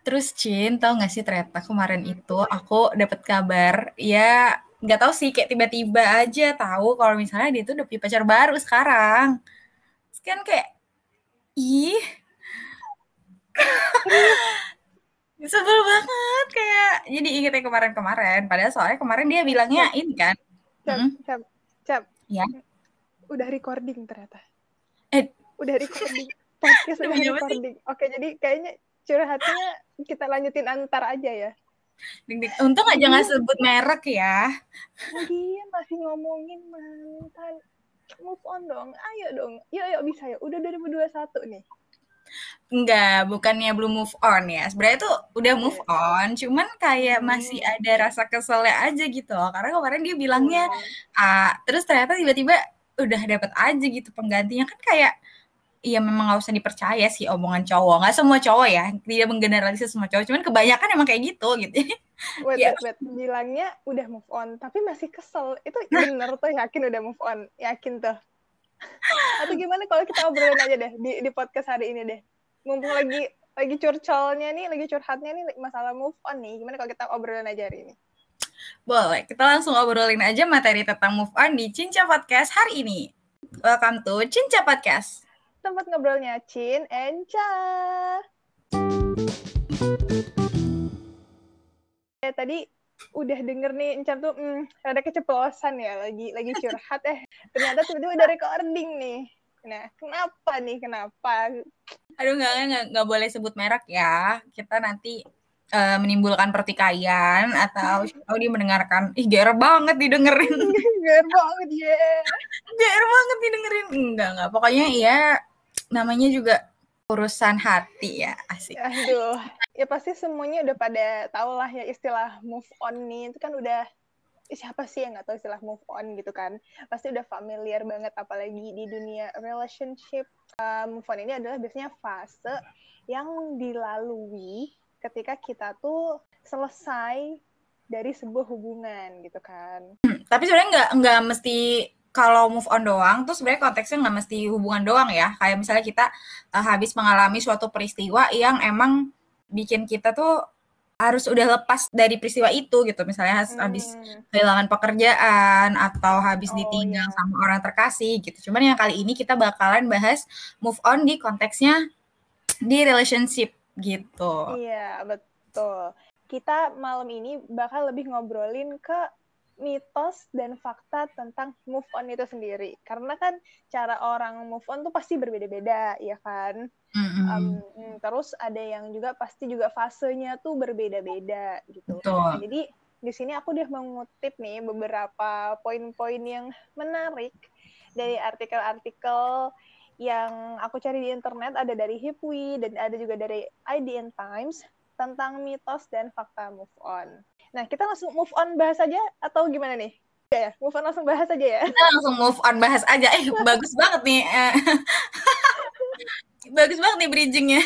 Terus Cin, tau gak sih ternyata kemarin itu aku dapat kabar, ya nggak tahu sih kayak tiba-tiba aja tahu kalau misalnya dia tuh udah punya pacar baru sekarang. Terus kan kayak, ih, sebel banget kayak jadi ingetnya kemarin-kemarin. Padahal soalnya kemarin dia bilangnya ini kan. Cap, Mm, cap, cap. ya, Udah recording ternyata. eh, Udah recording. Podcast udah recording. Oke, jadi kayaknya curhatnya kita lanjutin antar aja ya. Untung aja nggak sebut merek ya. Lagian masih ngomongin mantan. Move on dong. Ayo dong. Yuk, yuk bisa ya. Udah 2021 nih. Enggak, bukannya belum move on ya. Sebenarnya tuh udah move Oke. on, cuman kayak masih Hmm. ada rasa keselnya aja gitu loh. Karena kemarin dia bilangnya Oh. A, terus ternyata tiba-tiba udah dapet aja gitu penggantinya kan kayak Iya memang nggak usah dipercaya sih omongan cowok. Nggak semua cowok ya, tidak menggeneralisir semua cowok. Cuman kebanyakan emang kayak gitu gitu. Wait, ya, wait, wait. Bilangnya udah move on, tapi masih kesel. Itu bener tuh yakin udah move on. Yakin tuh. Atau gimana kalau kita obrolin aja deh di, di podcast hari ini deh. Mumpung lagi lagi curcolnya nih, lagi curhatnya nih masalah move on nih. Gimana kalau kita obrolin aja hari ini? boleh. Kita langsung obrolin aja materi tentang move on di Cinca Podcast hari ini. Welcome to Cinca Podcast. Tempat ngobrolnya Cin and Cha. Ya, tadi udah denger nih Encam tuh hmm, ada keceplosan ya lagi lagi curhat eh ternyata tiba-tiba udah recording nih nah kenapa nih kenapa Aduh nggak nggak boleh sebut merek ya. Kita nanti eh, menimbulkan pertikaian atau tahu dia mendengarkan. Ih GR banget didengerin. Ger banget ya GR banget didengerin. Enggak enggak. Pokoknya ya namanya juga urusan hati ya asik. aduh ya pasti semuanya udah pada tau lah ya istilah move on nih. Itu kan udah siapa sih yang nggak tahu istilah move on gitu kan? Pasti udah familiar banget apalagi di dunia relationship. Uh, move on ini adalah biasanya fase yang dilalui ketika kita tuh selesai dari sebuah hubungan gitu kan. Tapi sebenarnya nggak nggak mesti kalau move on doang, tuh sebenarnya konteksnya nggak mesti hubungan doang ya. Kayak misalnya kita eh, habis mengalami suatu peristiwa yang emang bikin kita tuh harus udah lepas dari peristiwa itu gitu. Misalnya has- habis hmm. kehilangan pekerjaan atau habis oh ditinggal ya sama orang terkasih gitu. Cuman yang kali ini kita bakalan bahas move on di konteksnya di relationship gitu. Iya, betul. Kita malam ini bakal lebih ngobrolin ke mitos dan fakta tentang move on itu sendiri. Karena kan cara orang move on tuh pasti berbeda-beda, ya kan? Mm-mm, Um, terus ada yang juga pasti juga fasenya tuh berbeda-beda gitu. Betul. jadi di sini aku udah mengutip nih beberapa poin-poin yang menarik dari artikel-artikel yang aku cari di internet ada dari Hipwi dan ada juga dari IDN Times tentang mitos dan fakta move on. Nah, kita langsung move on bahas aja atau gimana nih? Ya, ya, move on langsung bahas aja ya. Kita langsung move on bahas aja. Eh, bagus banget nih. eh. bagus banget nih bridgingnya.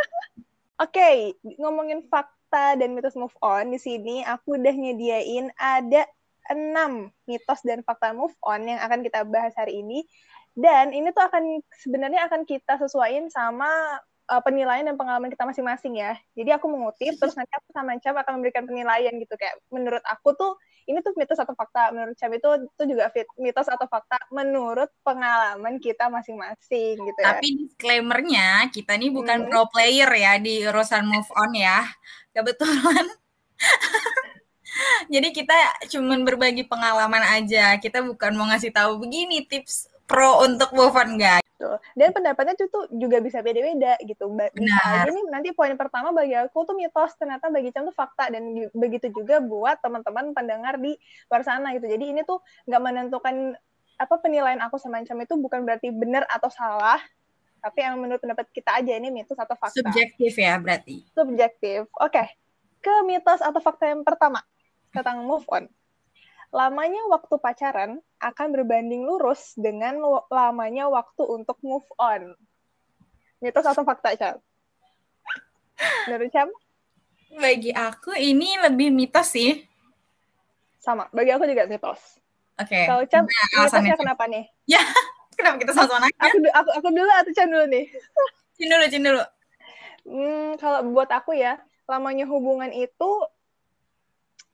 Oke, ngomongin fakta dan mitos move on di sini aku udah nyediain ada enam mitos dan fakta move on yang akan kita bahas hari ini. Dan ini tuh akan sebenarnya akan kita sesuaiin sama uh, penilaian dan pengalaman kita masing-masing ya. Jadi aku mengutip terus nanti aku sama Cam akan memberikan penilaian gitu kayak menurut aku tuh ini tuh mitos atau fakta menurut Cam itu itu juga fit, mitos atau fakta menurut pengalaman kita masing-masing gitu ya. Tapi disclaimer-nya, kita nih bukan Hmm. pro player ya di urusan move on ya. Kebetulan. Jadi kita cuman berbagi pengalaman aja. Kita bukan mau ngasih tahu begini tips pro untuk move on, guys. Tuh. Dan pendapatnya itu tuh juga bisa beda-beda gitu. Bisa Benar. aja nih nanti poin pertama bagi aku tuh mitos, ternyata bagi Cam tuh fakta dan begitu juga buat teman-teman pendengar di luar sana gitu. Jadi ini tuh nggak menentukan apa penilaian aku sama Cam itu bukan berarti benar atau salah, tapi yang menurut pendapat kita aja ini mitos atau fakta. Subjektif ya berarti. Subjektif. Oke. Ke mitos atau fakta yang pertama tentang move on. Lamanya waktu pacaran akan berbanding lurus dengan lamanya waktu untuk move on. Mitos atau fakta, Cam? Menurut Cam? Bagi aku ini lebih mitos sih. Sama. Bagi aku juga mitos. Oke. Kalau Cam, alasannya? mitosnya kenapa nih? Kenapa kita sama-sama nanya? Aku, aku, aku dulu atau Cam dulu nih? Cin dulu, Cin dulu. Hmm, kalau buat aku ya, lamanya hubungan itu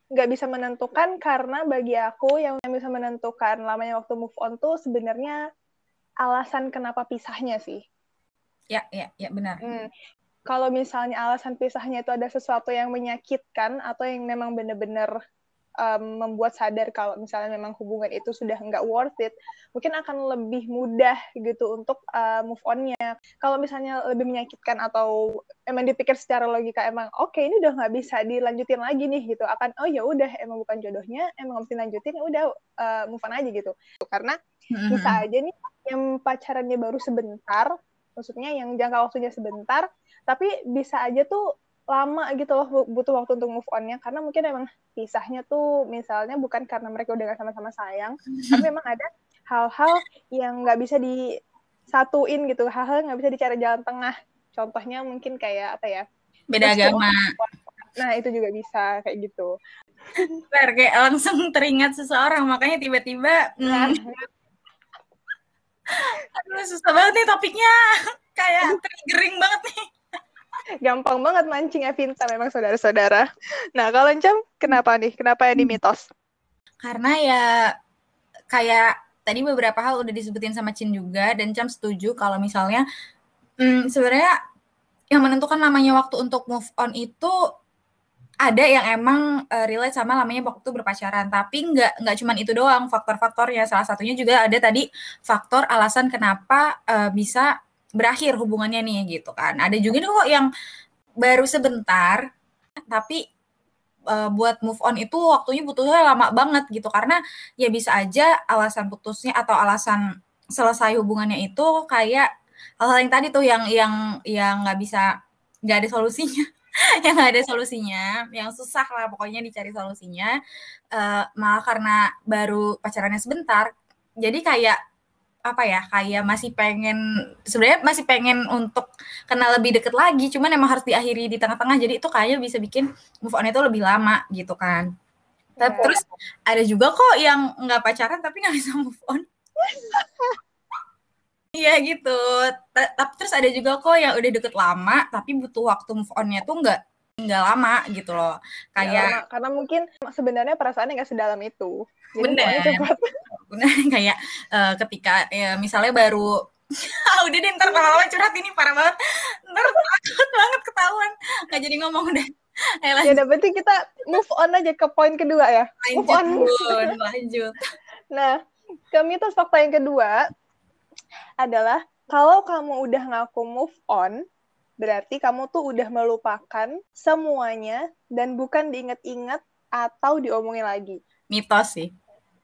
nggak bisa menentukan karena bagi aku yang bisa menentukan lamanya waktu move on tuh sebenarnya alasan kenapa pisahnya sih. Ya, ya, ya benar. Hmm. Kalau misalnya alasan pisahnya itu ada sesuatu yang menyakitkan atau yang memang benar-benar um, membuat sadar kalau misalnya memang hubungan itu sudah nggak worth it, mungkin akan lebih mudah gitu untuk uh, move on-nya. Kalau misalnya lebih menyakitkan atau emang dipikir secara logika emang oke okay, ini udah nggak bisa dilanjutin lagi nih gitu, akan oh ya udah emang bukan jodohnya, emang mesti lanjutin ya udah uh, move on aja gitu. Karena mm-hmm. bisa aja nih yang pacarannya baru sebentar, maksudnya yang jangka waktunya sebentar, tapi bisa aja tuh lama gitu loh butuh waktu untuk move on-nya. Karena mungkin emang pisahnya tuh misalnya bukan karena mereka udah gak sama-sama sayang tapi memang ada hal-hal yang nggak bisa disatuin gitu. Hal-hal nggak bisa dicari jalan tengah. Contohnya mungkin kayak apa ya? Beda agama. Nah itu juga bisa kayak gitu. Bentar, kayak langsung teringat seseorang makanya tiba-tiba nah. hmm. aduh susah banget nih topiknya. Kayak triggering banget nih Gampang banget mancing Evinta memang saudara-saudara. Nah, kalau Encam, kenapa nih? Kenapa ini mitos? Karena ya kayak tadi beberapa hal udah disebutin sama Cin juga dan Cam setuju kalau misalnya hmm, sebenarnya yang menentukan namanya waktu untuk move on itu ada yang emang uh, relate sama namanya waktu berpacaran tapi nggak nggak cuma itu doang faktor-faktornya salah satunya juga ada tadi faktor alasan kenapa uh, bisa berakhir hubungannya nih gitu kan. Ada juga nih kok yang baru sebentar tapi uh, buat move on itu waktunya butuhnya lama banget gitu. Karena ya bisa aja alasan putusnya atau alasan selesai hubungannya itu kayak hal-hal yang tadi tuh yang yang yang nggak bisa nggak ada solusinya. Yang nggak ada solusinya yang susah lah pokoknya dicari solusinya. Uh, malah karena baru pacarannya sebentar jadi kayak apa ya kayak masih pengen sebenarnya masih pengen untuk kenal lebih deket lagi cuman emang harus diakhiri di tengah-tengah jadi itu kayaknya bisa bikin move on itu lebih lama gitu kan tapi iya. terus ada juga kok yang nggak pacaran tapi nggak bisa move on Iya gitu. Tapi terus ada juga kok yang udah deket lama tapi butuh waktu move onnya tuh nggak nggak lama gitu loh. Kayak ya, karena mungkin sebenarnya perasaannya nggak sedalam itu. Jadi bener. kayak uh, ketika ya, misalnya baru udah deh ntar lama-lama curhat ini parah banget ntar takut banget ketahuan nggak jadi ngomong deh Ayo, lanjut. ya berarti kita move on aja ke poin kedua ya lanjut, move on bun, lanjut nah ke mitos fakta yang kedua adalah kalau kamu udah ngaku move on berarti kamu tuh udah melupakan semuanya dan bukan diinget-inget atau diomongin lagi mitos sih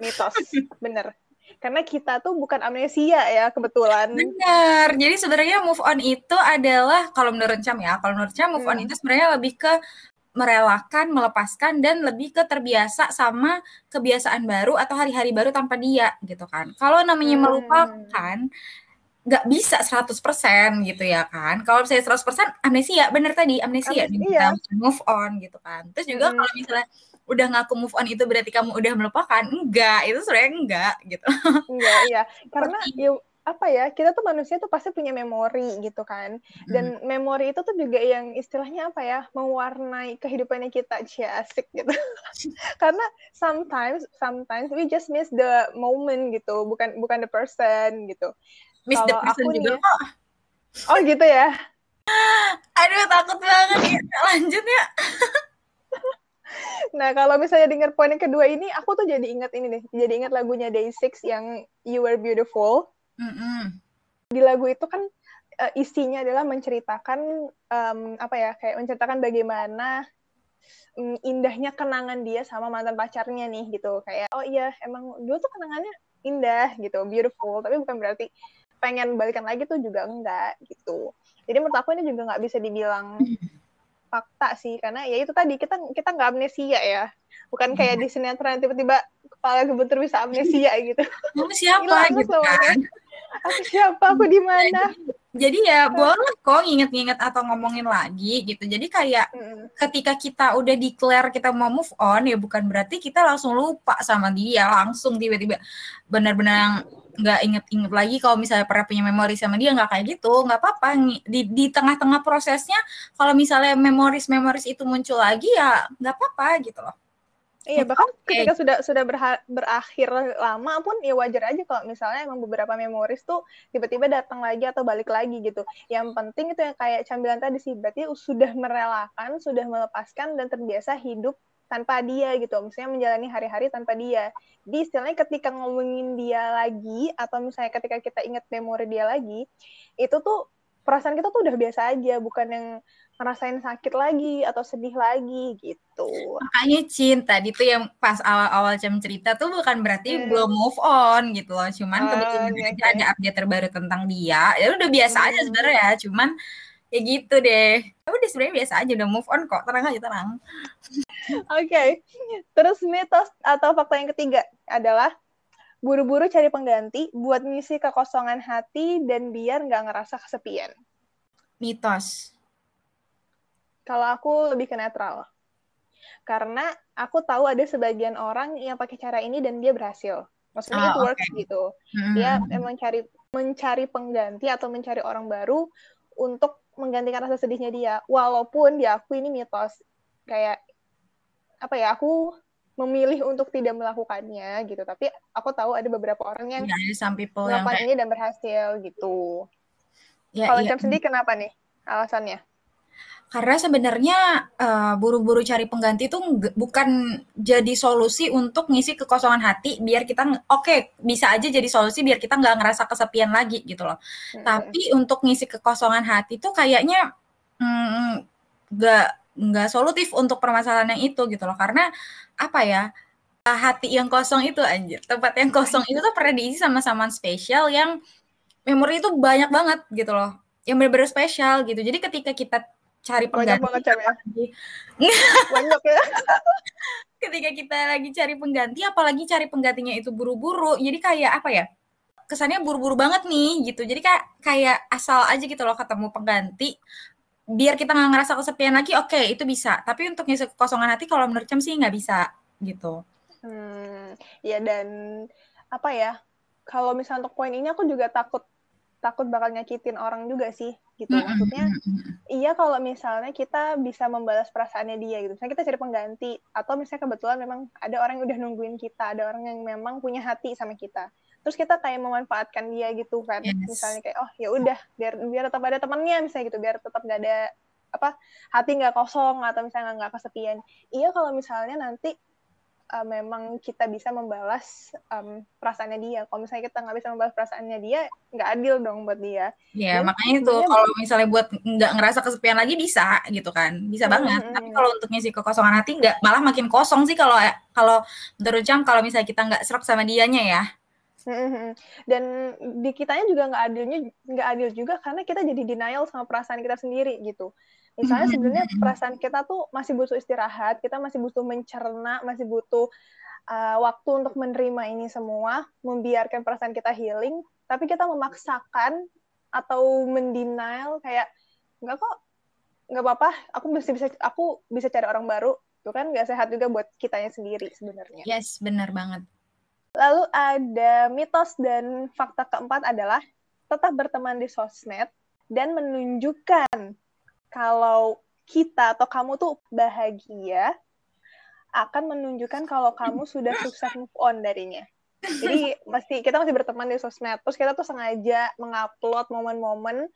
mitos bener karena kita tuh bukan amnesia ya kebetulan bener jadi sebenarnya move on itu adalah kalau menurut Cam ya kalau menurut Cam move hmm. on itu sebenarnya lebih ke merelakan, melepaskan dan lebih ke terbiasa sama kebiasaan baru atau hari-hari baru tanpa dia gitu kan. Kalau namanya hmm. Nggak bisa 100% gitu ya kan. Kalau misalnya 100% amnesia, bener tadi amnesia, amnesia. move on gitu kan. Terus juga hmm. kalau misalnya udah ngaku move on itu berarti kamu udah melupakan enggak itu sebenarnya enggak gitu enggak iya karena ya apa ya kita tuh manusia tuh pasti punya memori gitu kan dan hmm. memori itu tuh juga yang istilahnya apa ya mewarnai kehidupannya kita asik gitu karena sometimes sometimes we just miss the moment gitu bukan bukan the person gitu miss the person juga nih, kok oh gitu ya aduh takut banget ya lanjut ya Nah, kalau misalnya denger poin yang kedua ini, aku tuh jadi ingat ini deh. Jadi ingat lagunya Day6 yang You Were Beautiful. Mm -hmm. Di lagu itu kan uh, isinya adalah menceritakan um, apa ya, kayak menceritakan bagaimana um, indahnya kenangan dia sama mantan pacarnya nih gitu. Kayak oh iya, emang dulu tuh kenangannya indah gitu, beautiful, tapi bukan berarti pengen balikan lagi tuh juga enggak gitu. Jadi menurut aku ini juga nggak bisa dibilang fakta sih karena ya itu tadi kita kita nggak amnesia ya. Bukan kayak di sinetron tiba-tiba kepala kebentur bisa amnesia gitu. Kamu siapa gitu kan? Aku siapa aku di mana? Jadi ya boleh kok nginget-nginget atau ngomongin lagi gitu. Jadi kayak hmm. ketika kita udah declare kita mau move on ya bukan berarti kita langsung lupa sama dia langsung tiba-tiba benar-benar nggak inget-inget lagi kalau misalnya pernah punya memori sama dia nggak kayak gitu nggak apa-apa di di tengah-tengah prosesnya kalau misalnya memoris-memoris itu muncul lagi ya nggak apa-apa gitu loh Iya bahkan okay. ketika sudah sudah berakhir lama pun ya wajar aja kalau misalnya emang beberapa memoris tuh tiba-tiba datang lagi atau balik lagi gitu. Yang penting itu yang kayak cambilan tadi sih berarti sudah merelakan, sudah melepaskan dan terbiasa hidup tanpa dia gitu. Misalnya menjalani hari-hari tanpa dia. Di istilahnya ketika ngomongin dia lagi atau misalnya ketika kita ingat memori dia lagi, itu tuh perasaan kita tuh udah biasa aja, bukan yang ngerasain sakit lagi atau sedih lagi gitu. Makanya cinta itu yang pas awal-awal jam cerita tuh bukan berarti hmm. belum move on gitu loh. Cuman oh, kebetulan okay. aja ada update terbaru tentang dia. Ya udah biasa hmm. aja sebenarnya ya. Cuman ya gitu deh. Ya udah sebenarnya biasa aja udah move on kok. Tenang aja tenang. Oke. okay. Terus mitos atau fakta yang ketiga adalah buru-buru cari pengganti buat ngisi kekosongan hati dan biar nggak ngerasa kesepian. Mitos kalau aku lebih ke netral. Karena aku tahu ada sebagian orang yang pakai cara ini dan dia berhasil. Maksudnya oh, it works okay. gitu. Hmm. Dia emang cari mencari pengganti atau mencari orang baru untuk menggantikan rasa sedihnya dia. Walaupun dia aku ini mitos kayak apa ya, aku memilih untuk tidak melakukannya gitu. Tapi aku tahu ada beberapa orang yang ya, melakukan ini dan berhasil gitu. Ya, Kalau ya. sendiri kenapa nih alasannya? Karena sebenarnya uh, buru-buru cari pengganti itu bukan jadi solusi untuk ngisi kekosongan hati biar kita oke okay, bisa aja jadi solusi biar kita nggak ngerasa kesepian lagi gitu loh. Hmm. Tapi untuk ngisi kekosongan hati itu kayaknya nggak mm, nggak solutif untuk permasalahan yang itu gitu loh. Karena apa ya hati yang kosong itu anjir tempat yang kosong itu tuh pernah diisi sama saman spesial yang memori itu banyak banget gitu loh yang benar-benar spesial gitu jadi ketika kita cari pengganti. Banyak banget ya. Banyak ya. Ketika kita lagi cari pengganti, apalagi cari penggantinya itu buru-buru, jadi kayak apa ya? Kesannya buru-buru banget nih gitu. Jadi kayak kayak asal aja gitu loh ketemu pengganti. Biar kita nggak ngerasa kesepian lagi, oke okay, itu bisa. Tapi untuk ngisi kekosongan hati kalau menurut Cem sih nggak bisa gitu. Hmm, ya dan apa ya? Kalau misalnya untuk poin ini aku juga takut takut bakal nyakitin orang juga sih gitu. Maksudnya iya kalau misalnya kita bisa membalas perasaannya dia gitu. Misalnya kita cari pengganti atau misalnya kebetulan memang ada orang yang udah nungguin kita ada orang yang memang punya hati sama kita. Terus kita kayak memanfaatkan dia gitu kan. Yes. misalnya kayak oh ya udah biar biar tetap ada temannya misalnya gitu. Biar tetap gak ada apa hati nggak kosong atau misalnya nggak kesepian. Iya kalau misalnya nanti uh, memang kita bisa membalas um, perasaannya dia. Kalau misalnya kita nggak bisa membalas perasaannya dia, nggak adil dong buat dia. Iya, makanya itu kalau misalnya buat nggak ngerasa kesepian lagi bisa gitu kan, bisa banget. Hmm, Tapi kalau untuk ngisi kekosongan hati nggak malah makin kosong sih kalau kalau menurut jam kalau misalnya kita nggak serak sama dianya ya. Dan di kitanya juga nggak adilnya nggak adil juga karena kita jadi denial sama perasaan kita sendiri gitu. Misalnya sebenarnya perasaan kita tuh masih butuh istirahat, kita masih butuh mencerna, masih butuh uh, waktu untuk menerima ini semua, membiarkan perasaan kita healing, tapi kita memaksakan atau mendenial kayak nggak kok nggak apa-apa, aku bisa bisa aku bisa cari orang baru, itu kan nggak sehat juga buat kitanya sendiri sebenarnya. Yes, benar banget. Lalu ada mitos dan fakta keempat adalah tetap berteman di sosmed dan menunjukkan kalau kita atau kamu tuh bahagia akan menunjukkan kalau kamu sudah sukses move on darinya. Jadi masih kita masih berteman di sosmed. Terus kita tuh sengaja mengupload momen-momen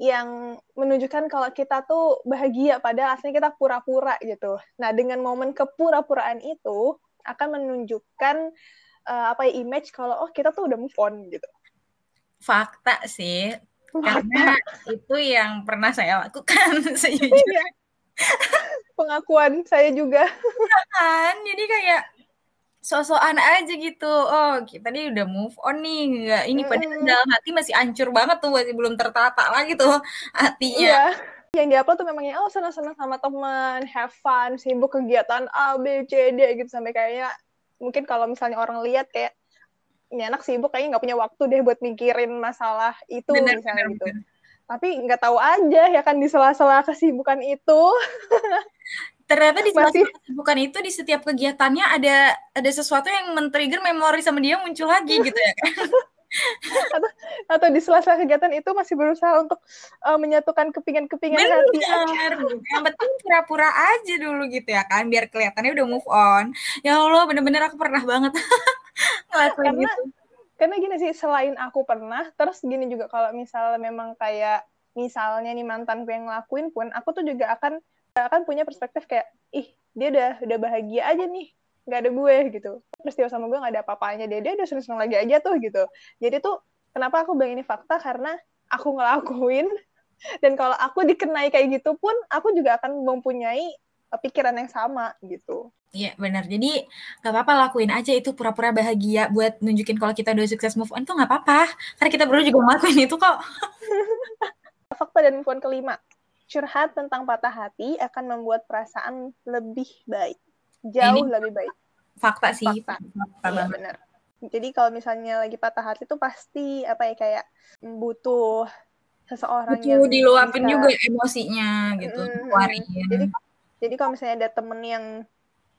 yang menunjukkan kalau kita tuh bahagia padahal aslinya kita pura-pura gitu. Nah, dengan momen kepura-puraan itu akan menunjukkan uh, apa ya image kalau oh kita tuh udah move on gitu. Fakta sih, karena itu yang pernah saya lakukan sejujurnya. Pengakuan saya juga. Ya kan, jadi kayak sosokan aja gitu. Oh, kita nih udah move on nih. Enggak ini padahal mm. dalam hati masih hancur banget tuh, masih belum tertata lagi tuh hatinya. Iya. Yang di upload tuh memangnya oh senang-senang sama teman, have fun, sibuk kegiatan A, B, C, D gitu sampai kayaknya mungkin kalau misalnya orang lihat kayak ini anak sibuk kayaknya nggak punya waktu deh buat mikirin masalah itu bener, misalnya bener, gitu. Bener. Tapi nggak tahu aja ya kan di sela-sela kesibukan itu. Ternyata di sela-sela kesibukan itu di setiap kegiatannya ada ada sesuatu yang men-trigger memori sama dia muncul lagi gitu ya kan. atau atau di sela-sela kegiatan itu masih berusaha untuk uh, menyatukan kepingan-kepingan hati. Bener. Yang penting pura-pura aja dulu gitu ya kan, biar kelihatannya udah move on. Ya Allah, bener-bener aku pernah banget ngelakuin karena, gitu. Karena gini sih, selain aku pernah, terus gini juga kalau misalnya memang kayak misalnya nih mantan yang ngelakuin pun, aku tuh juga akan akan punya perspektif kayak, ih dia udah udah bahagia aja nih, nggak ada gue gitu. Peristiwa sama gue nggak ada apa-apanya dia, dia udah seneng-seneng lagi aja tuh gitu. Jadi tuh kenapa aku bilang ini fakta karena aku ngelakuin dan kalau aku dikenai kayak gitu pun aku juga akan mempunyai pikiran yang sama gitu. Iya benar. Jadi nggak apa-apa lakuin aja itu pura-pura bahagia buat nunjukin kalau kita udah sukses move on tuh nggak apa-apa. Karena kita berdua juga ngelakuin itu kok. Fakta dan move on kelima. Curhat tentang patah hati akan membuat perasaan lebih baik. Jauh Ini lebih baik. Fakta sih. Fakta, fakta iya, benar. Jadi kalau misalnya lagi patah hati tuh pasti apa ya kayak butuh seseorang butuh yang diluapin bisa, juga emosinya gitu. Mm, jadi jadi kalau misalnya ada temen yang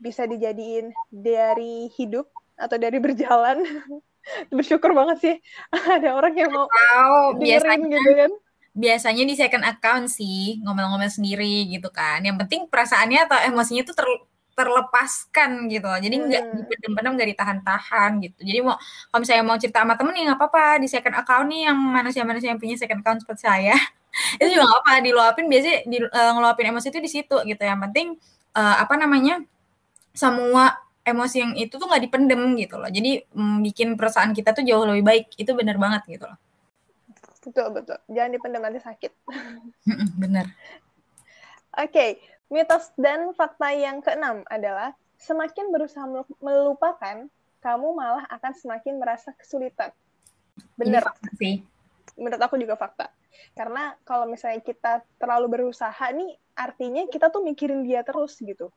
bisa dijadiin dari hidup atau dari berjalan bersyukur banget sih ada orang yang mau oh, biasanya gitu kan biasanya di second account sih ngomel-ngomel sendiri gitu kan yang penting perasaannya atau emosinya tuh ter, terlepaskan gitu jadi nggak hmm. dipendam-pendam nggak ditahan-tahan gitu jadi mau kalau misalnya mau cerita sama temen nih nggak apa-apa di second account nih yang manusia manusia yang punya second account seperti saya itu juga nggak apa diluapin biasanya di, uh, ngeluapin emosi itu di situ gitu yang penting uh, apa namanya semua emosi yang itu tuh nggak dipendem gitu loh. Jadi mm, bikin perasaan kita tuh jauh lebih baik. Itu benar banget gitu loh. Betul, betul. Jangan dipendem nanti sakit. bener. Oke, okay. Mitos dan fakta yang keenam adalah semakin berusaha melupakan, kamu malah akan semakin merasa kesulitan. Bener. sih. Menurut aku juga fakta. Karena kalau misalnya kita terlalu berusaha nih, artinya kita tuh mikirin dia terus gitu.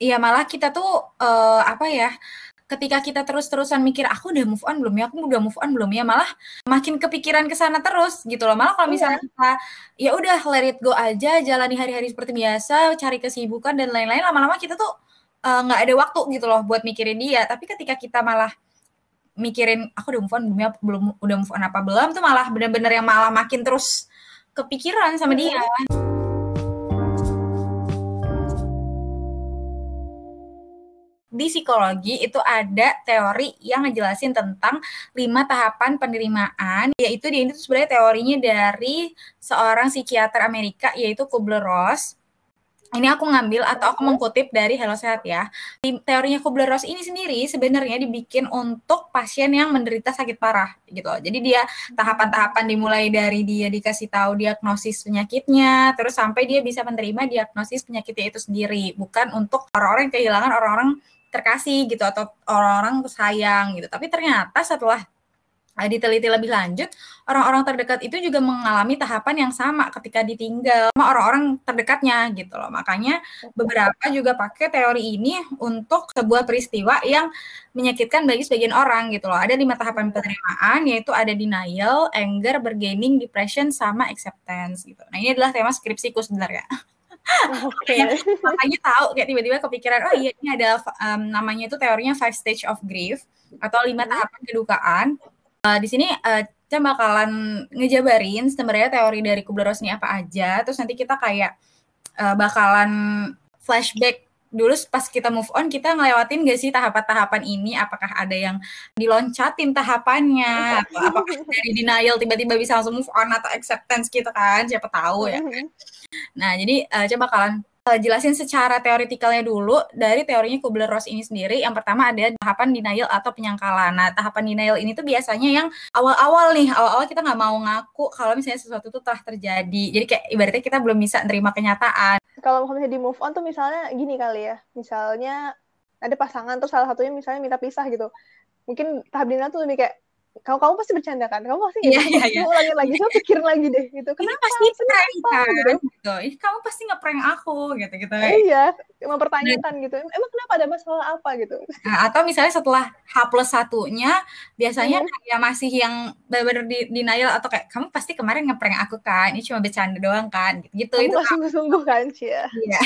Iya malah kita tuh uh, apa ya ketika kita terus-terusan mikir aku udah move on belum ya? Aku udah move on belum ya? Malah makin kepikiran ke sana terus gitu loh. Malah kalau iya. misalnya iya. kita ya udah let it go aja jalani hari-hari seperti biasa cari kesibukan dan lain-lain. Lama-lama kita tuh eh, nggak uh, ada waktu gitu loh buat mikirin dia. Tapi ketika kita malah mikirin aku udah move on belum ya? Belum udah move on apa belum? tuh malah bener-bener yang malah makin terus kepikiran sama dia. Di psikologi itu ada teori yang ngejelasin tentang lima tahapan penerimaan, yaitu dia itu sebenarnya teorinya dari seorang psikiater Amerika yaitu Kubler-Ross. Ini aku ngambil atau aku mengkutip dari Hello Sehat ya. Teorinya Kubler-Ross ini sendiri sebenarnya dibikin untuk pasien yang menderita sakit parah gitu. Jadi dia tahapan-tahapan dimulai dari dia dikasih tahu diagnosis penyakitnya, terus sampai dia bisa menerima diagnosis penyakitnya itu sendiri, bukan untuk orang-orang yang kehilangan orang-orang terkasih gitu atau orang-orang sayang gitu. Tapi ternyata setelah eh, diteliti lebih lanjut, orang-orang terdekat itu juga mengalami tahapan yang sama ketika ditinggal sama orang-orang terdekatnya gitu loh. Makanya beberapa juga pakai teori ini untuk sebuah peristiwa yang menyakitkan bagi sebagian orang gitu loh. Ada lima tahapan penerimaan yaitu ada denial, anger, bargaining, depression, sama acceptance gitu. Nah ini adalah tema skripsiku sebenarnya. Okay. makanya tahu kayak tiba-tiba kepikiran oh iya ini ada um, namanya itu teorinya five stage of grief atau lima hmm. tahapan kedukaan. Uh, di sini uh, kita bakalan ngejabarin sebenarnya teori dari Kubler-Ross ini apa aja. Terus nanti kita kayak uh, bakalan flashback dulu pas kita move on kita ngelewatin gak sih tahapan-tahapan ini? Apakah ada yang diloncatin tahapannya? Atau apakah dari denial tiba-tiba bisa langsung move on atau acceptance gitu kan? Siapa tahu ya. Kan? nah jadi uh, coba kalian uh, jelasin secara teoretikalnya dulu dari teorinya Kubler-Ross ini sendiri. Yang pertama ada tahapan denial atau penyangkalan. Nah tahapan denial ini tuh biasanya yang awal-awal nih. Awal-awal kita nggak mau ngaku kalau misalnya sesuatu itu telah terjadi. Jadi kayak ibaratnya kita belum bisa nerima kenyataan. Kalau misalnya di move on tuh misalnya gini kali ya. Misalnya ada pasangan terus salah satunya misalnya minta pisah gitu. Mungkin tahap dina tuh lebih kayak kamu kamu pasti bercanda kan? Kamu pasti yeah, yeah, yeah. lagi lagi so pikirin lagi deh gitu. Kenapa? ini pasti prank kan? Gitu. gitu. Ini kamu pasti ngeprank aku gitu gitu iya mempertanyakan gitu. Emang kenapa ada masalah apa? Gitu. Nah, atau misalnya setelah H plus satunya biasanya hmm. kayak masih yang benar-benar di denial atau kayak kamu pasti kemarin ngeprank aku kan? Ini cuma bercanda doang kan? Gitu, gitu kamu itu sungguh-sungguh kan sih ya iya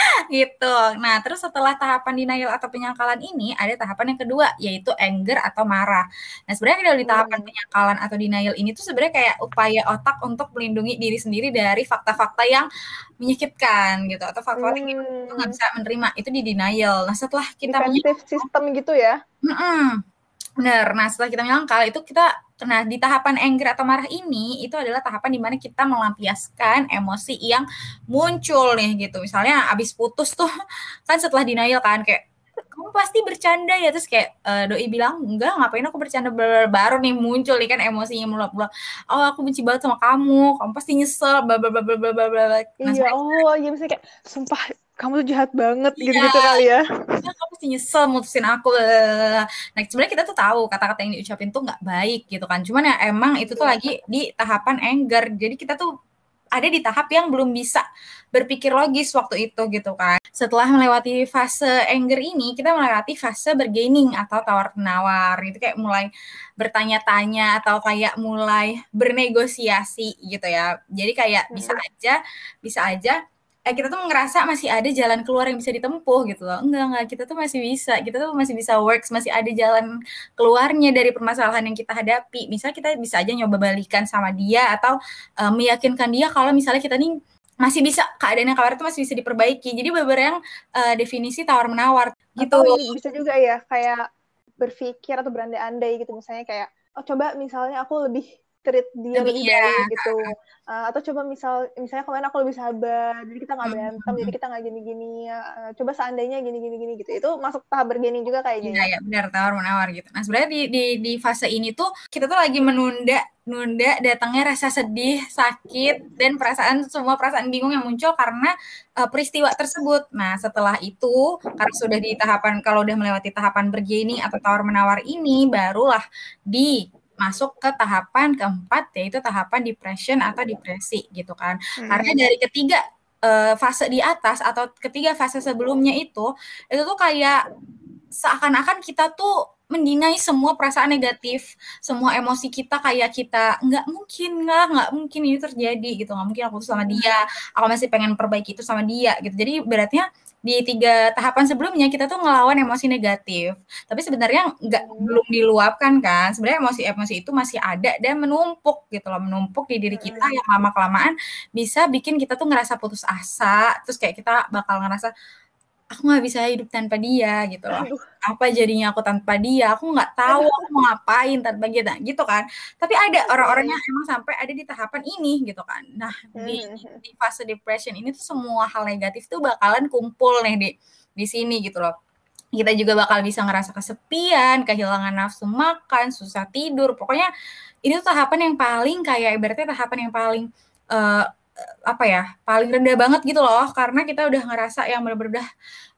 gitu. Nah, terus setelah tahapan denial atau penyangkalan ini, ada tahapan yang kedua, yaitu anger atau marah. Nah, sebenarnya kalau di tahapan penyangkalan atau denial ini tuh sebenarnya kayak upaya otak untuk melindungi diri sendiri dari fakta-fakta yang menyakitkan gitu atau fakta-fakta hmm. yang kita nggak bisa menerima itu di denial. Nah, setelah kita Defensive system gitu ya? Mm -mm. Benar. Nah, setelah kita menyangkal itu kita nah di tahapan anger atau marah ini itu adalah tahapan di mana kita melampiaskan emosi yang muncul nih gitu. Misalnya abis putus tuh kan setelah denial kan kayak kamu pasti bercanda ya. Terus kayak uh, doi bilang enggak ngapain aku bercanda baru nih muncul nih kan emosinya mulai oh aku benci banget sama kamu kamu pasti nyesel bla bla bla bla bla bla nah, iya oh iya misalnya kayak sumpah kamu tuh jahat banget iya. gitu-gitu kali ya. ya kamu pasti nyesel mutusin aku nah sebenarnya kita tuh tahu kata-kata yang diucapin tuh nggak baik gitu kan cuman ya emang itu tuh iya. lagi di tahapan anger jadi kita tuh ada di tahap yang belum bisa berpikir logis waktu itu gitu kan. Setelah melewati fase anger ini, kita melewati fase bergaining atau tawar menawar gitu kayak mulai bertanya-tanya atau kayak mulai bernegosiasi gitu ya. Jadi kayak bisa aja bisa aja eh, kita tuh ngerasa masih ada jalan keluar yang bisa ditempuh gitu loh. Enggak, enggak, kita tuh masih bisa. Kita tuh masih bisa works, masih ada jalan keluarnya dari permasalahan yang kita hadapi. Misalnya kita bisa aja nyoba balikan sama dia atau uh, meyakinkan dia kalau misalnya kita nih masih bisa keadaan yang kemarin itu masih bisa diperbaiki. Jadi beberapa yang uh, definisi tawar menawar gitu. Atau bisa juga ya kayak berpikir atau berandai-andai gitu misalnya kayak oh coba misalnya aku lebih treat dia lebih, lebih baik gitu. Uh, atau coba misal misalnya kemarin aku lebih sabar jadi kita nggak berantem mm -hmm. jadi kita nggak gini-gini uh, coba seandainya gini-gini gini gitu. Itu masuk tahap bergaining juga kayaknya iya ya benar tawar menawar gitu. Nah sebenarnya di, di di fase ini tuh kita tuh lagi menunda nunda datangnya rasa sedih sakit dan perasaan semua perasaan bingung yang muncul karena uh, peristiwa tersebut. Nah setelah itu karena sudah di tahapan kalau udah melewati tahapan bergaining atau tawar menawar ini barulah di masuk ke tahapan keempat yaitu tahapan depression atau depresi gitu kan. Hmm. Karena dari ketiga uh, fase di atas atau ketiga fase sebelumnya itu itu tuh kayak seakan-akan kita tuh mendinai semua perasaan negatif, semua emosi kita kayak kita nggak mungkin nggak nggak mungkin ini terjadi gitu, nggak mungkin aku tuh sama dia, aku masih pengen perbaiki itu sama dia gitu. Jadi beratnya di tiga tahapan sebelumnya kita tuh ngelawan emosi negatif tapi sebenarnya nggak hmm. belum diluapkan kan sebenarnya emosi-emosi itu masih ada dan menumpuk gitu loh menumpuk di diri kita hmm. yang lama kelamaan bisa bikin kita tuh ngerasa putus asa terus kayak kita bakal ngerasa aku nggak bisa hidup tanpa dia gitu loh. Aduh. Apa jadinya aku tanpa dia? Aku nggak tahu aku mau ngapain tanpa dia nah, gitu kan. Tapi ada orang-orang yang emang sampai ada di tahapan ini gitu kan. Nah, di, hmm. di fase depression ini tuh semua hal negatif tuh bakalan kumpul nih di di sini gitu loh. Kita juga bakal bisa ngerasa kesepian, kehilangan nafsu makan, susah tidur. Pokoknya ini tuh tahapan yang paling kayak ibaratnya tahapan yang paling uh, apa ya paling rendah banget gitu loh. Karena kita udah ngerasa yang benar-benar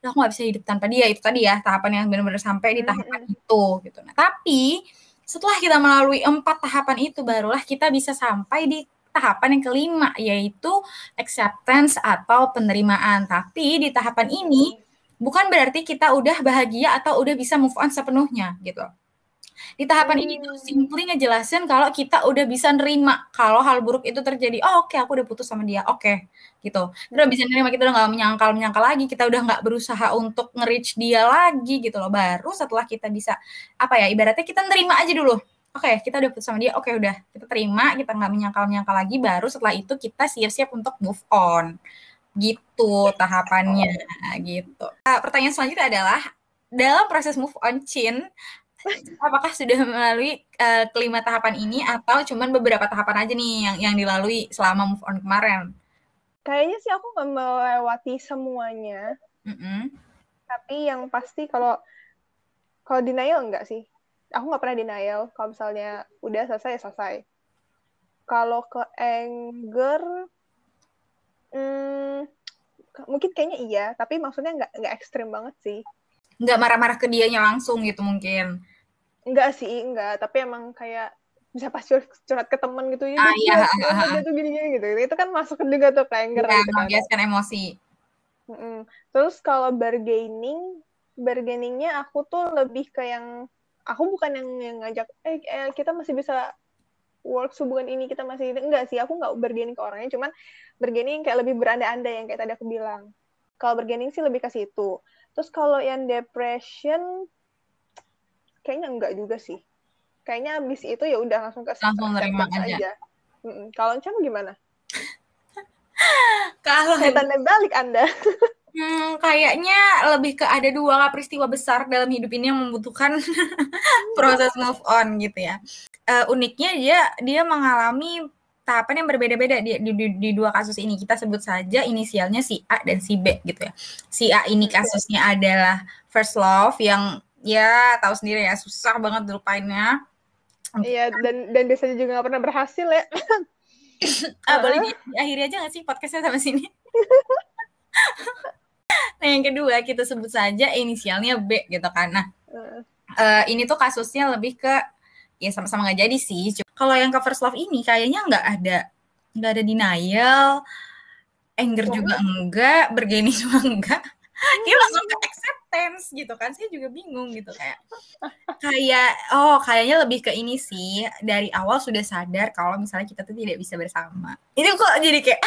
udah aku nggak bisa hidup tanpa dia. Itu tadi ya tahapan yang benar-benar sampai di tahapan mm-hmm. itu gitu. Nah tapi setelah kita melalui empat tahapan itu barulah kita bisa sampai di tahapan yang kelima yaitu acceptance atau penerimaan. Tapi di tahapan ini bukan berarti kita udah bahagia atau udah bisa move on sepenuhnya gitu di tahapan hmm. ini tuh hmm. simply ngejelasin kalau kita udah bisa nerima kalau hal buruk itu terjadi. Oh oke okay, aku udah putus sama dia. Oke okay, gitu. Kita udah bisa nerima kita udah nggak menyangkal menyangkal lagi. Kita udah nggak berusaha untuk nge-reach dia lagi gitu loh. Baru setelah kita bisa apa ya ibaratnya kita nerima aja dulu. Oke, okay, kita udah putus sama dia. Oke, okay, udah kita terima, kita nggak menyangkal-menyangkal lagi. Baru setelah itu kita siap-siap untuk move on gitu tahapannya gitu. Uh, pertanyaan selanjutnya adalah dalam proses move on Chin apakah sudah melalui uh, kelima tahapan ini atau cuman beberapa tahapan aja nih yang yang dilalui selama move on kemarin? Kayaknya sih aku nggak melewati semuanya. Mm -hmm. Tapi yang pasti kalau kalau denial enggak sih. Aku nggak pernah denial. Kalau misalnya udah selesai ya selesai. Kalau ke anger, hmm, mungkin kayaknya iya. Tapi maksudnya nggak nggak ekstrim banget sih. Nggak marah-marah ke dianya langsung gitu mungkin. Enggak sih, enggak. Tapi emang kayak bisa pas curhat ke temen gitu ya. Ah, iya. Dia tuh gini-gini gitu. Itu kan masuk juga tuh ke anger ya, gitu kan. emosi. Mm -mm. Terus kalau bargaining, bargainingnya aku tuh lebih ke yang aku bukan yang, yang ngajak eh, eh kita masih bisa work hubungan ini kita masih enggak sih aku nggak bargaining ke orangnya cuman bargaining kayak lebih beranda-anda yang kayak tadi aku bilang Kalau bergaining sih lebih ke situ. Terus kalau yang depression kayaknya enggak juga sih. Kayaknya abis itu ya udah langsung ke langsung nerima aja. aja. Kalau Encam gimana? kalau tanda balik Anda. Hmm, kayaknya lebih ke ada dua peristiwa besar dalam hidup ini yang membutuhkan proses move on gitu ya. Uh, uniknya dia dia mengalami tahapan yang berbeda-beda di, di, di, di dua kasus ini. Kita sebut saja inisialnya si A dan si B gitu ya. Si A ini kasusnya adalah first love yang ya tahu sendiri ya susah banget dilupainnya. Iya dan dan biasanya juga gak pernah berhasil ya. ah, boleh di, akhiri aja gak sih podcastnya sama sini? nah yang kedua kita sebut saja inisialnya B gitu kan. Nah uh, ini tuh kasusnya lebih ke ya sama-sama nggak jadi sih. Kalau yang first love ini kayaknya nggak ada nggak ada denial, anger oh. juga enggak, bergeni juga enggak. Dia langsung ke acceptance gitu kan. Saya juga bingung gitu kayak kayak oh kayaknya lebih ke ini sih dari awal sudah sadar kalau misalnya kita tuh tidak bisa bersama. Ini kok jadi kayak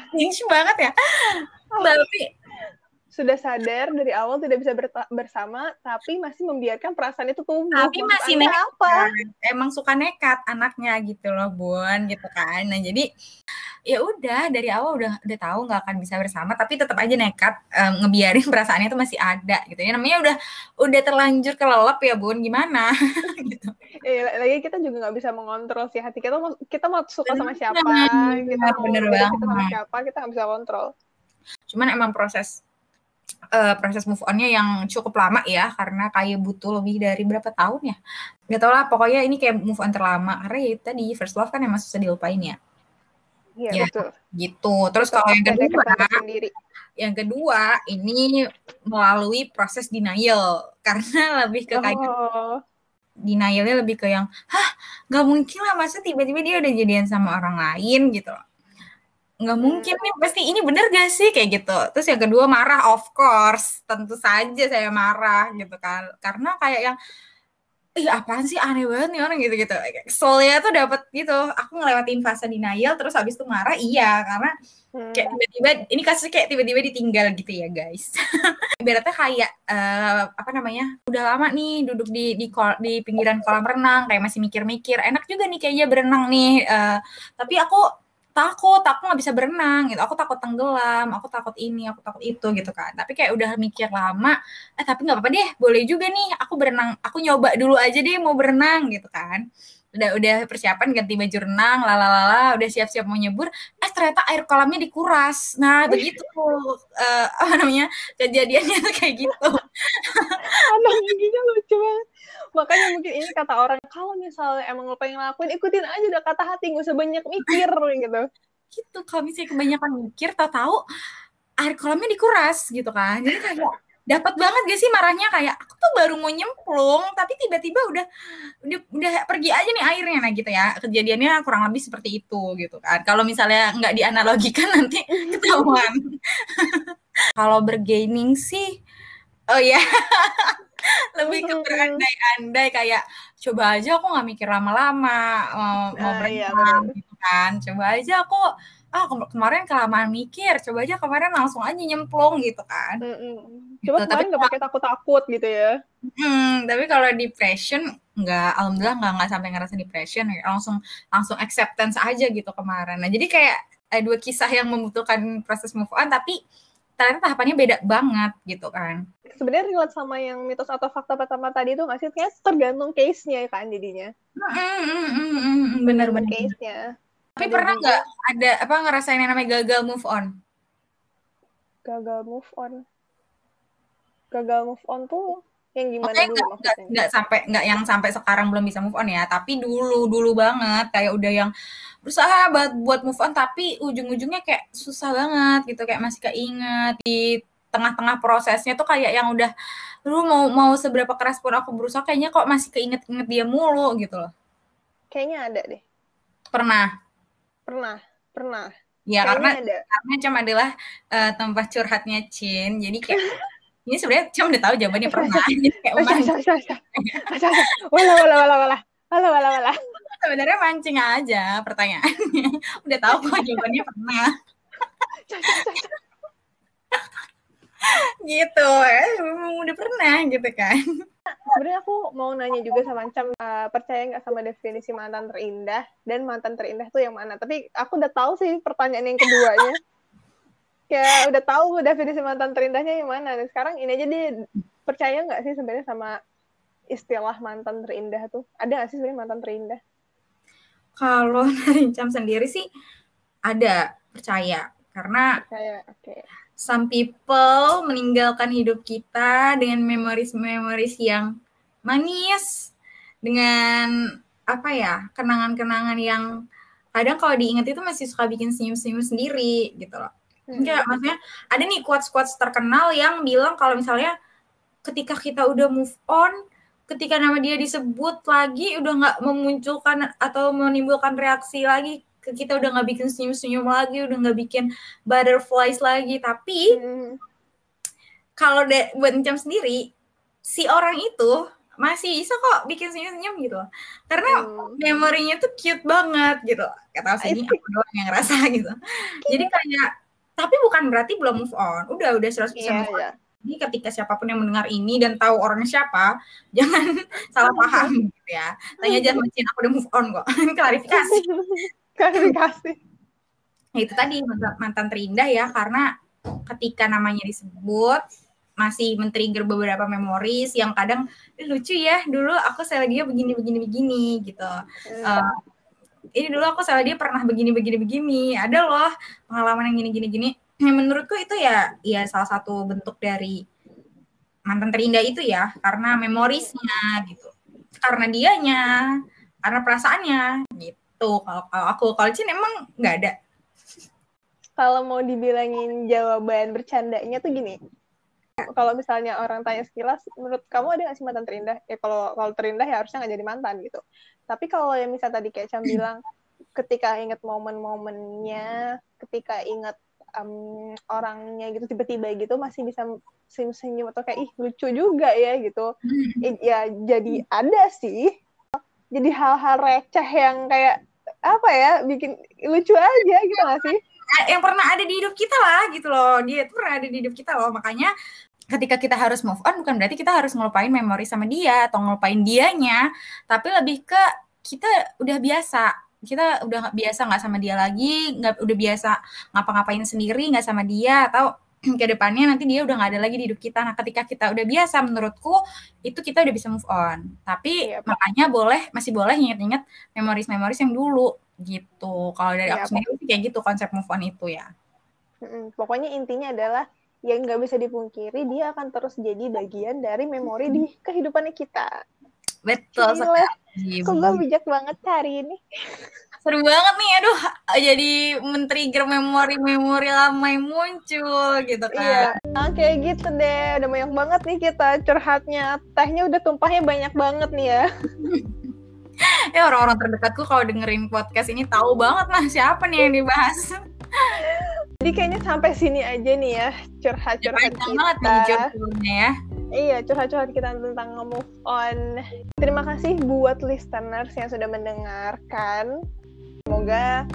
banget ya. Tapi sudah sadar dari awal tidak bisa bersama tapi masih membiarkan perasaan itu tumbuh. Tapi masih nekat. Apa? Emang suka nekat anaknya gitu loh, Bun, gitu kan. Nah, jadi ya udah dari awal udah udah tahu nggak akan bisa bersama tapi tetap aja nekat um, ngebiarin perasaannya itu masih ada gitu ya namanya udah udah terlanjur kelelep ya bun gimana gitu eh, lagi kita juga nggak bisa mengontrol sih hati kita mau kita mau suka sama siapa kita mau bener banget. kita sama siapa kita nggak bisa kontrol cuman emang proses uh, proses move onnya yang cukup lama ya karena kayak butuh lebih dari berapa tahun ya nggak tau lah pokoknya ini kayak move on terlama karena ya tadi first love kan emang susah dilupain ya Iya, ya, betul. gitu. Terus kalau yang kedua, yang kedua ini melalui proses denial karena lebih ke kayak oh. denialnya lebih ke yang, hah, nggak mungkin lah masa tiba-tiba dia udah jadian sama orang lain gitu nggak mungkin nih pasti ini bener gak sih? Kayak gitu. Terus yang kedua marah of course. Tentu saja saya marah gitu kan. Karena kayak yang ih apaan sih? Aneh banget nih orang gitu gitu soalnya tuh dapat gitu. Aku ngelewatin fase denial terus habis itu marah iya. Karena kayak hmm. tiba-tiba ini kasusnya kayak tiba-tiba ditinggal gitu ya guys. Ibaratnya kayak uh, apa namanya udah lama nih duduk di di kol, di pinggiran kolam renang kayak masih mikir-mikir. Enak juga nih kayaknya berenang nih uh, tapi aku takut aku nggak bisa berenang gitu. Aku takut tenggelam aku takut ini aku takut itu gitu kan. Tapi kayak udah mikir lama eh tapi nggak apa-apa deh boleh juga nih aku berenang aku nyoba dulu aja deh mau berenang gitu kan udah udah persiapan ganti baju renang lalalala udah siap-siap mau nyebur eh ternyata air kolamnya dikuras. Nah begitu uh, apa namanya kejadiannya kayak gitu. Anaknya gitu lucu banget. Makanya mungkin ini kata orang kalau misalnya emang lo pengen ngelakuin ikutin aja udah kata hati gak usah banyak mikir gitu. Gitu kalau misalnya kebanyakan mikir tak tahu air kolamnya dikuras gitu kan. Jadi kayak dapat banget gak sih marahnya? Kayak aku tuh baru mau nyemplung tapi tiba-tiba udah udah udah pergi aja nih airnya. Nah gitu ya. Kejadiannya kurang lebih seperti itu gitu kan. Kalau misalnya nggak dianalogikan nanti ketahuan. Kalau bergaining sih oh ya lebih ke berandai-andai kayak coba aja aku nggak mikir lama-lama mau, mau uh, iya, gitu kan. Coba aja aku ah kemarin kelamaan mikir coba aja kemarin langsung aja nyemplung gitu kan. Mm -mm. coba gitu. kemarin nggak pakai takut-takut gitu ya. Hmm, tapi kalau depression nggak alhamdulillah nggak nggak sampai ngerasa depression langsung langsung acceptance aja gitu kemarin. Nah jadi kayak eh, dua kisah yang membutuhkan proses move on tapi ternyata tahapannya beda banget gitu kan. Sebenarnya relate sama yang mitos atau fakta pertama tadi itu nggak sih? Tergantung case-nya kan jadinya. Mm, mm, mm, bener-bener case-nya tapi pernah nggak ada apa ngerasain yang namanya gagal move on? Gagal move on. Gagal move on tuh yang gimana okay, dulu gak, Gak, sampai nggak yang sampai sekarang belum bisa move on ya, tapi dulu dulu banget kayak udah yang berusaha buat buat move on tapi ujung-ujungnya kayak susah banget gitu kayak masih keinget di tengah-tengah prosesnya tuh kayak yang udah lu mau mau seberapa keras pun aku berusaha kayaknya kok masih keinget-inget dia mulu gitu loh. Kayaknya ada deh. Pernah. Pernah, pernah. Ya karena ada. karena Cem adalah uh, tempat curhatnya Cin. Jadi kayak ini sebenarnya Cem udah tahu jawabannya pernah. Jadi kayak wala wala wala wala. Wala wala wala. Sebenarnya mancing aja pertanyaannya. udah tahu kok jawabannya pernah. gitu eh, udah pernah gitu kan sebenarnya aku mau nanya juga sama Cam uh, percaya nggak sama definisi mantan terindah? Dan mantan terindah tuh yang mana? Tapi aku udah tahu sih pertanyaan yang keduanya. Kayak udah tahu definisi mantan terindahnya yang mana. Dan sekarang ini aja dia percaya nggak sih sebenarnya sama istilah mantan terindah tuh? Ada nggak sih sebenarnya mantan terindah? Kalau dari Cam sendiri sih ada. Percaya. Karena percaya oke. okay some people meninggalkan hidup kita dengan memoris-memoris yang manis, dengan apa ya, kenangan-kenangan yang kadang kalau diingat itu masih suka bikin senyum-senyum sendiri gitu loh. Hmm. Enggak, maksudnya ada nih quotes-quotes terkenal yang bilang kalau misalnya ketika kita udah move on, ketika nama dia disebut lagi udah nggak memunculkan atau menimbulkan reaksi lagi kita udah nggak bikin senyum-senyum lagi, udah nggak bikin butterflies lagi. Tapi hmm. kalau buat Encam sendiri, si orang itu masih bisa kok bikin senyum-senyum gitu. Karena hmm. memorinya tuh cute banget gitu. Kata sini aku doang yang ngerasa gitu. Jadi kayak tapi bukan berarti belum move on. Udah udah 100% yeah, move on. Yeah. Jadi ketika siapa pun yang mendengar ini dan tahu orangnya siapa, jangan salah paham gitu ya. Tanya aja sama aku udah move on kok. Klarifikasi. Klarifikasi. Itu tadi mantan terindah ya karena ketika namanya disebut masih men-trigger beberapa memoris yang kadang lucu ya dulu aku saya dia begini begini begini gitu. Hmm. uh, ini dulu aku salah dia pernah begini begini begini ada loh pengalaman yang gini gini gini. Yang menurutku itu ya ya salah satu bentuk dari mantan terindah itu ya karena memorisnya gitu. Karena dianya karena perasaannya gitu gitu. Kalau kalau aku kalau Cin emang nggak ada? Kalau mau dibilangin jawaban bercandanya tuh gini. Kalau misalnya orang tanya sekilas menurut kamu ada nggak sih mantan terindah? Ya kalau kalau terindah ya harusnya nggak jadi mantan gitu. Tapi kalau yang misal tadi kayak Cam bilang ketika inget momen-momennya ketika inget um, orangnya gitu tiba-tiba gitu masih bisa senyum-senyum atau kayak ih lucu juga ya gitu. Hmm. ya jadi ada sih jadi hal-hal receh yang kayak apa ya bikin lucu aja gitu gak sih? Yang pernah ada di hidup kita lah gitu loh. Dia tuh pernah ada di hidup kita loh. Makanya ketika kita harus move on bukan berarti kita harus ngelupain memori sama dia atau ngelupain dianya tapi lebih ke kita udah biasa. Kita udah biasa nggak sama dia lagi nggak udah biasa ngapa-ngapain sendiri nggak sama dia atau ke depannya nanti dia udah nggak ada lagi di hidup kita. Nah, ketika kita udah biasa, menurutku itu kita udah bisa move on. Tapi iya, makanya boleh masih boleh inget-inget memoris-memoris yang dulu gitu. Kalau dari iya, aku sendiri kayak gitu konsep move on itu ya. Pokoknya intinya adalah yang nggak bisa dipungkiri dia akan terus jadi bagian dari memori di kehidupannya kita. Betul sekali. Kok gue bijak banget hari ini. Seru banget nih aduh jadi men-trigger memori-memori lama yang muncul gitu kan. Iya. Nah, kayak gitu deh udah banyak banget nih kita curhatnya. Tehnya udah tumpahnya banyak banget nih ya. Ya orang-orang terdekatku kalau dengerin podcast ini tahu banget nah siapa nih yang dibahas. Jadi kayaknya sampai sini aja nih ya curhat-curhat kita. banget nih curhatnya ya. Iya, curhat-curhat kita tentang move on. Terima kasih buat listeners yang sudah mendengarkan. Semoga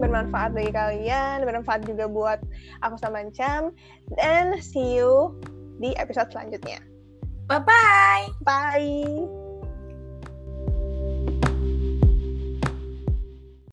bermanfaat bagi kalian, bermanfaat juga buat aku sama Cam. Dan see you di episode selanjutnya. Bye-bye. Bye.